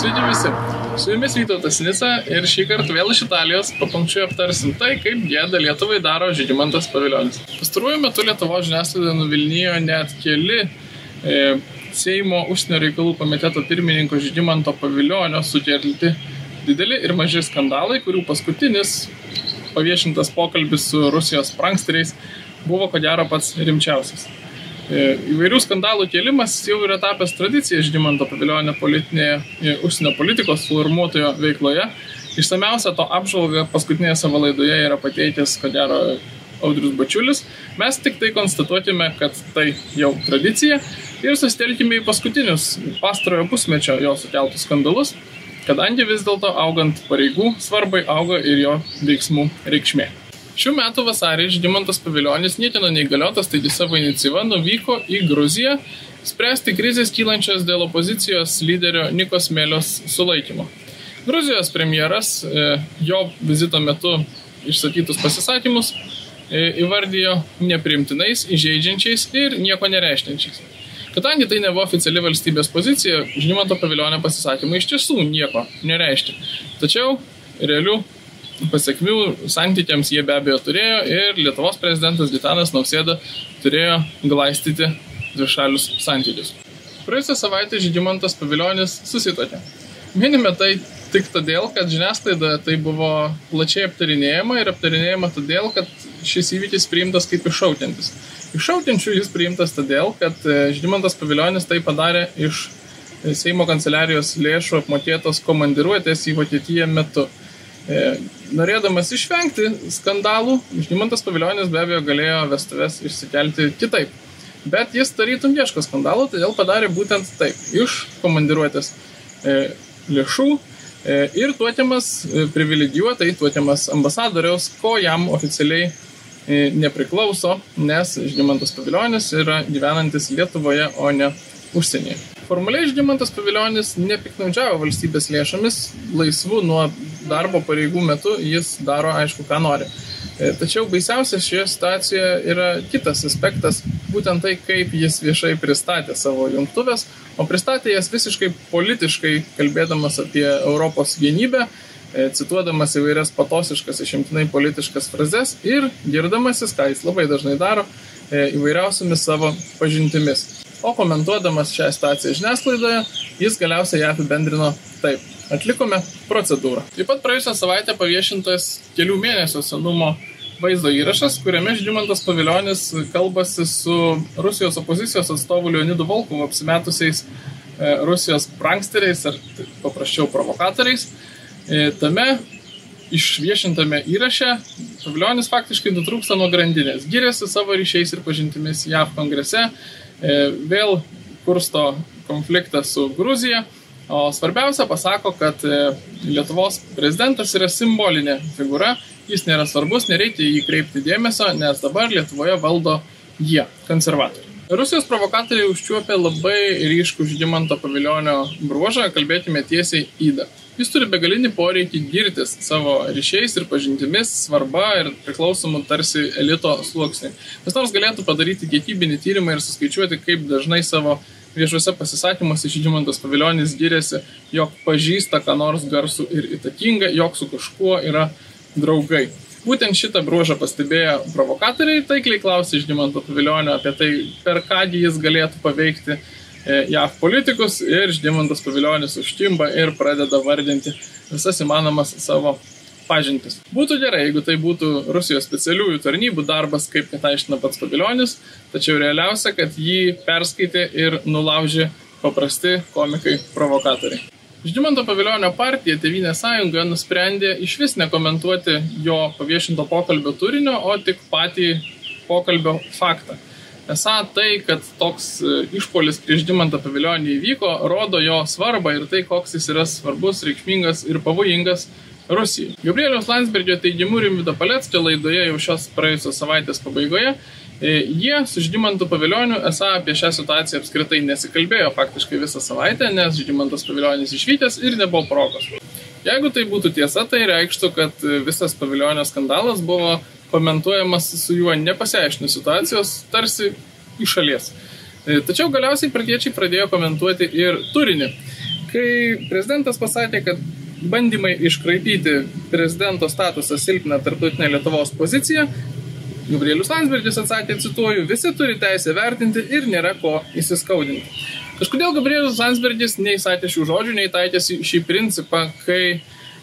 Sveiki visi. Su jumis Vytautas Nisa ir šį kartą vėl iš Italijos papunkčiui aptarsim tai, kaip gėda Lietuvai daro Žygimantas Paviljonis. Pastaruoju metu Lietuvo žiniasklaida nuvilnijo net keli e, Seimo užsienio reikalų komiteto pirmininko Žygimanto Paviljonio sukelti dideli ir maži skandalai, kurių paskutinis paviešintas pokalbis su Rusijos pranksteriais buvo ko gero pats rimčiausias. E, įvairių skandalų kėlimas jau yra tapęs tradicija Žygimanto paviljonio politinėje e, užsienio politikos formuotojo veikloje. Išsameusią to apžvalgą paskutinėje savo laidoje yra pateikęs, ko gero, Audrius Bačiulis. Mes tik tai konstatuokime, kad tai jau tradicija ir susitelkime į paskutinius pastarojo pusmečio jo sukeltus skandalus, kadangi vis dėlto augant pareigų svarbai auga ir jo veiksmų reikšmė. Šių metų vasarį Žygimantas Paviljonis niekino neįgaliotas, taigi savo iniciatyvą nuvyko į Gruziją spręsti krizės kylančios dėl opozicijos lyderio Nikos Mėlios sulaikymo. Gruzijos premjeras e, jo vizito metu išsakytus pasisakymus e, įvardijo neprimtinais, įžeidžiančiais ir nieko nereiškiančiais. Kadangi tai nebuvo oficiali valstybės pozicija, Žygimanto paviljonio pasisakymai iš tiesų nieko nereiškia. Tačiau realių pasiekmių santykiams jie be abejo turėjo ir Lietuvos prezidentas Gitanas Nausėda turėjo glaistyti dvišalius santykius. Praėjusią savaitę Žygimantas Paviljonis susitokė. Minime tai tik todėl, kad žiniasklaidoje tai buvo plačiai aptarinėjama ir aptarinėjama todėl, kad šis įvykis priimtas kaip iššaukiantis. Iššaukiančių jis priimtas todėl, kad e, Žygimantas Paviljonis tai padarė iš Seimo kanceliarijos lėšų apmokėtos komandiruotės į Vokietiją metu. Norėdamas išvengti skandalų, Žymantas Paviljonis be abejo galėjo vestuves išsikelti kitaip. Bet jis tarytum ieško skandalų, todėl padarė būtent taip, iš komandiruotės e, lėšų e, ir tuotiamas e, privilegijuotai, tuotiamas ambasadoriaus, ko jam oficialiai e, nepriklauso, nes Žymantas Paviljonis yra gyvenantis Lietuvoje, o ne užsienyje. Formaliai Žygimantas Paviljonis nepiknaudžiavo valstybės lėšomis, laisvų nuo darbo pareigų metu jis daro aišku, ką nori. E, tačiau baisiausias šioje situacijoje yra kitas aspektas, būtent tai, kaip jis viešai pristatė savo jungtuvės, o pristatė jas visiškai politiškai, kalbėdamas apie Europos vienybę, e, cituodamas įvairias patosiškas, išimtinai politiškas frazes ir girdamasis, ką jis labai dažnai daro, e, įvairiausiamis savo pažintimis o komentuodamas šią situaciją žiniasklaidoje, jis galiausiai ją apibendrino taip. Atlikome procedūrą. Taip pat praėjusią savaitę paviešintas kelių mėnesių senumo vaizdo įrašas, kuriame Žygimantas Paviljonis kalbasi su Rusijos opozicijos atstovu Leonidu Volkovu apsimetusiais e, Rusijos pranksteriais ar paprasčiau provokatoriais. E, tame išviešintame įraše Paviljonis faktiškai nutrūksta nuo grandinės, giriasi savo ryšiais ir pažintimis JAV kongrese, vėl kursto konfliktą su Gruzija, o svarbiausia pasako, kad e, Lietuvos prezidentas yra simbolinė figūra, jis nėra svarbus, nereikia jį kreipti dėmesio, nes dabar Lietuvoje valdo jie, konservatoriai. Rusijos provokatoriai užčiuopė labai ryškų Žygimanto paviljonio bruožą, kalbėkime tiesiai įdą. Jis turi begalinį poreikį girtis savo ryšiais ir pažintimis, svarba ir priklausomų tarsi elito sluoksniui. Kas nors galėtų padaryti kiekybinį tyrimą ir suskaičiuoti, kaip dažnai savo viešuose pasisakymuose Žygimantas Paviljonis giriasi, jog pažįsta ką nors garsų ir įtakinga, jog su kažkuo yra draugai. Būtent šitą bruožą pastebėjo provokatoriai, taikliai klausė Žygimanto Paviljonio apie tai, per kągi jis galėtų paveikti JAV politikus ir Žymantas Paviljonis užtimba ir pradeda vardinti visas įmanomas savo pažintis. Būtų gerai, jeigu tai būtų Rusijos specialiųjų tarnybų darbas, kaip net aiškina pats Paviljonis, tačiau realiausia, kad jį perskaitė ir nulaužė paprasti komikai provokatoriai. Žymanto Paviljonio partija Tevinė sąjunga nusprendė iš vis nekomentuoti jo paviešinto pokalbio turinio, o tik patį pokalbio faktą. Esą tai, kad toks e, išpolis prieš Dimantą paviljonį įvyko, rodo jo svarbą ir tai, koks jis yra svarbus, reikšmingas ir pavojingas Rusijai. Gabrieliaus Landsbergio teigimu Rimvido Paleckio laidoje jau šios praėjusios savaitės pabaigoje e, jie su Žygimantu Pavilioniu esą apie šią situaciją apskritai nesikalbėjo faktiškai visą savaitę, nes Žygimantas Paviljonis išvykęs ir nebuvo progos. Jeigu tai būtų tiesa, tai reikštų, kad visas Paviljonio skandalas buvo komentuojamas su juo nepasiaiškinus situacijos, tarsi iš šalies. E, tačiau galiausiai pradėčiai pradėjo komentuoti ir turinį. kai prezidentas pasakė, kad bandymai iškraipyti prezidento statusą silpną tarptautinę Lietuvos poziciją, Gabrielius Landsbergis atsakė, cituoju, visi turi teisę vertinti ir nėra ko įsiskaudinti. Kažkodėl Gabrielius Landsbergis nei sakė šių žodžių, nei taikė šį principą, kai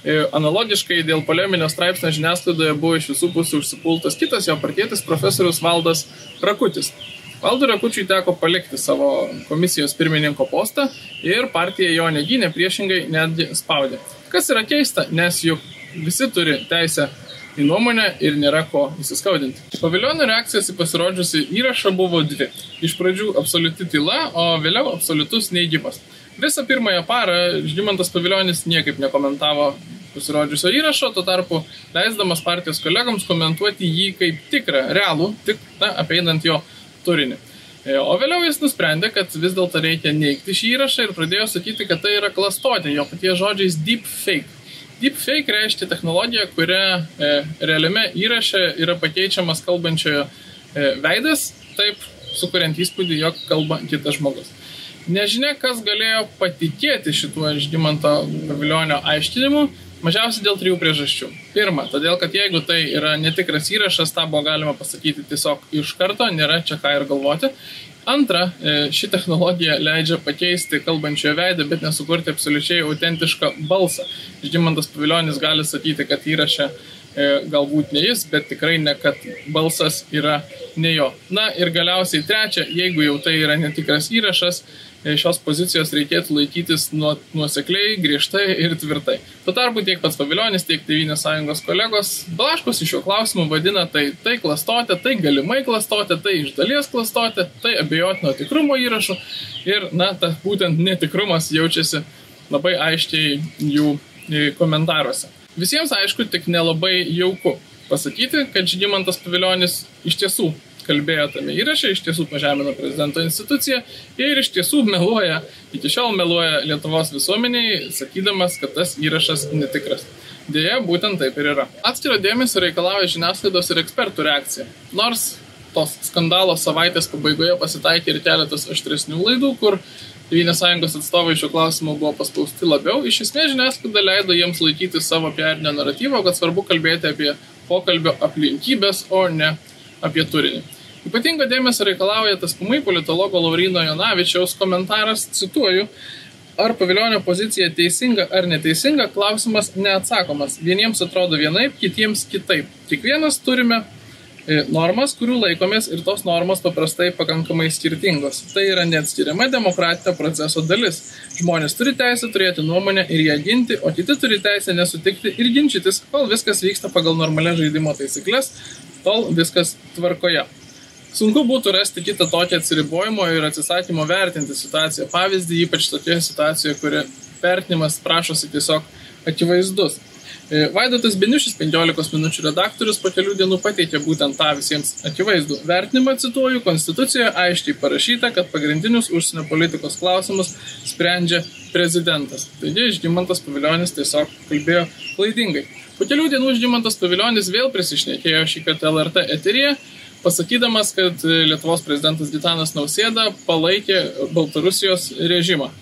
analogiškai dėl poleminio straipsnio žiniasklaidoje buvo iš visų pusių užsipultas kitas jo partietis profesorius Valdas Rakutis. Valdui Rakučiui teko palikti savo komisijos pirmininko postą ir partija jo negynė, priešingai netgi spaudė. Kas yra keista, nes juk visi turi teisę į nuomonę ir nėra ko įsiskaudinti. Paviljonio reakcijas į pasirodžiusi įrašą buvo dvi. Iš pradžių absoliuti tyla, o vėliau absoliutus neįgymas. Visą pirmąją parą Žymantas Paviljonis niekaip nekomentavo pasirodžiusio įrašo, tuo tarpu leisdamas partijos kolegams komentuoti jį kaip tikrą, realų, tik na, apeinant jo turinį. E, o vėliau jis nusprendė, kad vis dėlto reikia neigti šį įrašą ir pradėjo sakyti, kad tai yra klastotė, jo paties žodžiais deep fake. Deep fake reiškia technologiją, kuria e, realiame įraše yra pakeičiamas kalbančiojo e, veidas, taip sukuriant įspūdį, jog kalba kitas žmogus. Nežinia, kas galėjo patikėti šituo Žymanto paviljonio aiškinimu, Mažiausiai dėl trijų priežasčių. Pirma, todėl kad jeigu tai yra netikras įrašas, tą buvo galima pasakyti tiesiog iš karto, nėra čia ką ir galvoti. Antra, e, ši technologija leidžia pakeisti kalbančiojo veidą, bet nesukurti absoliučiai autentišką balsą. Žymantas Paviljonis gali sakyti, kad įraše e, galbūt ne jis, bet tikrai ne, kad balsas yra ne jo. Na ir galiausiai trečia, jeigu jau tai yra netikras įrašas, E, šios pozicijos reikėtų laikytis nuosekliai, griežtai ir tvirtai. Tuo tarpu tiek pats Paviljonis, tiek Tevinės sąjungos kolegos blaškosi šiuo klausimu vadina tai, tai klastotė, tai galimai klastotė, tai iš dalies klastotė, tai abejotino tikrumo įrašų ir, na, ta būtent netikrumas jaučiasi labai aiškiai jų e, komentaruose. Visiems aišku, tik nelabai jauku pasakyti, kad Žygimantas Paviljonis iš tiesų kalbėjo tame įraše, iš tiesų pažemino prezidento instituciją ir iš tiesų meluoja, iki šiol meluoja Lietuvos visuomeniai, sakydamas, kad tas įrašas netikras. Deja, būtent taip ir yra. Atskiro dėmesio reikalauja žiniasklaidos ir ekspertų reakcija. Nors tos skandalo savaitės pabaigoje pasitaikė ir keletas aštresnių laidų, kur Tėvynės sąjungos atstovai šiuo klausimu buvo paspausti labiau, iš esmės žiniasklaida leido jiems laikyti savo PR naratyvo, kad svarbu kalbėti apie pokalbio aplinkybės, o ne apie turinį. Ypatingo dėmesio reikalauja tas pamai politologo Laurino Jonavičiaus komentaras, cituoju, ar paviljonio pozicija teisinga ar neteisinga, klausimas neatsakomas. Vieniems atrodo vienaip, kitiems kitaip. Kiekvienas turime normas, kurių laikomės ir tos normos paprastai pakankamai skirtingos. Tai yra neatskiriama demokratinio proceso dalis. Žmonės turi teisę turėti nuomonę ir ją ginti, o kiti turi teisę nesutikti ir ginčytis, kol viskas vyksta pagal normalias žaidimo taisyklės, tol viskas tvarkoje. Sunku būtų rasti kitą tokį atsiribojimo ir atsisakymo vertinti situaciją. Pavyzdį ypač tokioje situacijoje, kuri vertinimas prašosi tiesiog akivaizdus. E, Vaidotas Beniušis 15 minučių redaktorius po kelių dienų pateikė būtent tą visiems akivaizdų vertinimą, cituoju, Konstitucijoje aiškiai parašyta, kad pagrindinius užsienio politikos klausimus sprendžia prezidentas. Taigi Žymantas Paviljonis tiesiog kalbėjo klaidingai. Po kelių dienų Žymantas Paviljonis vėl prisišnekėjo šį kartą LRT eteryje pasakydamas, kad Lietuvos prezidentas Gitanas Nausėda palaikė Baltarusijos režimą.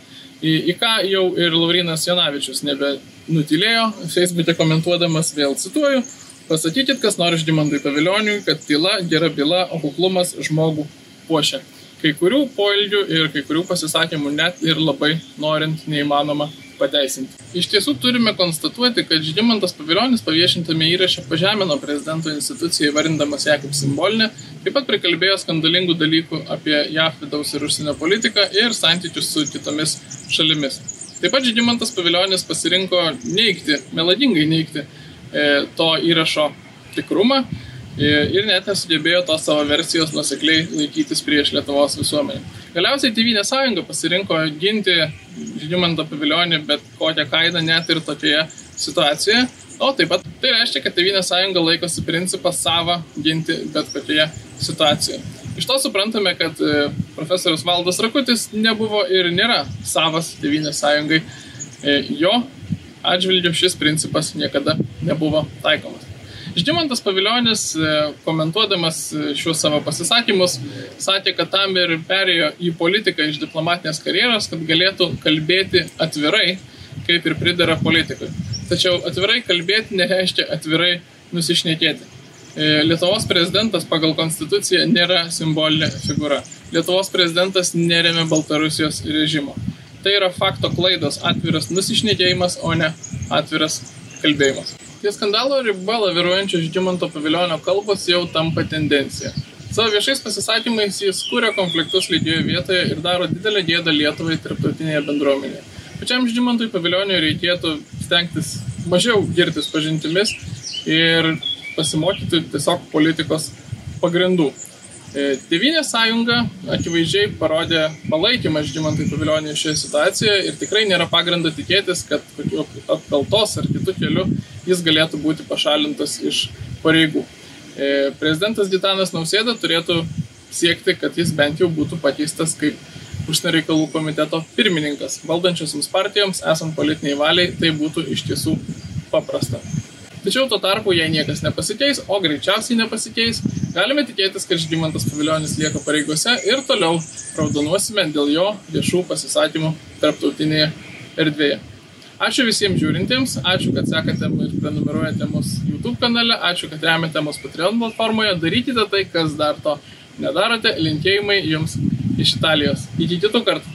Į, į ką jau ir Laurinas Janavičius nebe nutilėjo, Facebook'e komentuodamas vėl cituoju, pasakykit, kas nori Žymantui Pavilioniui, kad tyla gera byla, o kuklumas žmogų puošia. Kai kurių poelgių ir kai kurių pasisakymų net ir labai norint neįmanoma pateisinti. Iš tiesų turime konstatuoti, kad Žygimantas Paviljonis paviešintame įraše pažemino prezidento instituciją įvardindamas ją kaip simbolinę, taip pat prikalbėjo skandalingų dalykų apie JAF vidaus ir užsienio politiką ir santykius su kitomis šalimis. Taip pat Žygimantas Paviljonis pasirinko neikti, melodingai neikti e, to įrašo tikrumą ir net nesugebėjo tos savo versijos nusekliai laikytis prieš Lietuvos visuomenę. Galiausiai Tevinė sąjunga pasirinko ginti Žygimantą paviljonį bet kokią kainą net ir tokioje situacijoje. O taip pat tai reiškia, kad Tevinė sąjunga laikosi principą savo ginti bet kokioje situacijoje. Iš to suprantame, kad e, profesorius Valdas Rakutis nebuvo ir nėra savas Tevinės sąjungai. E, jo atžvilgiu šis principas niekada nebuvo taikomas. Žygimantas Paviljonis, e, komentuodamas šiuos savo pasisakymus, sakė, kad tam ir perėjo į politiką iš diplomatinės karjeros, kad galėtų kalbėti atvirai, kaip ir pridara politikui. Tačiau atvirai kalbėti nereiškia atvirai nusišnekėti. E, Lietuvos prezidentas pagal konstituciją nėra simbolinė figūra. Lietuvos prezidentas neremia Baltarusijos režimo. Tai yra fakto klaidos, atviras nusišnekėjimas, o ne atviras kalbėjimas. Ties skandalo riba laviruojančio Žygimanto paviljonio kalbos jau tampa tendencija. Savo viešais pasisakymais jis kūrė konfliktus lygioje vietoje ir daro didelę gėdą Lietuvai tarptautinėje bendruomenėje. Pačiam Žygimantui paviljoniui reikėtų stengtis mažiau girtis pažintimis ir pasimokyti tiesiog politikos pagrindų. Tevinės sąjunga akivaizdžiai parodė palaikymą Žymantui Pavilioniui šioje situacijoje ir tikrai nėra pagrindo tikėtis, kad kokiu apkaltos ar kitų kelių jis galėtų būti pašalintas iš pareigų. E, prezidentas Gitanas Nausėda turėtų siekti, kad jis bent jau būtų pakeistas kaip užsienio reikalų komiteto pirmininkas. Valdančiosioms partijoms, esant politiniai valiai, tai būtų iš tiesų paprasta. Tačiau tuo tarpu, jei niekas nepasikeis, o greičiausiai nepasikeis, galime tikėtis, kad Žygimantas Paviljonis lieka pareigose ir toliau raudonuosime dėl jo viešų pasisakymų tarptautinėje erdvėje. Ačiū visiems žiūrintiems, ačiū, kad sekate ir prenumeruojate mus YouTube kanale, ačiū, kad remiate mus Patreon platformoje, darykite tai, kas dar to nedarote, linkėjimai jums iš Italijos. Iki kitų kartų.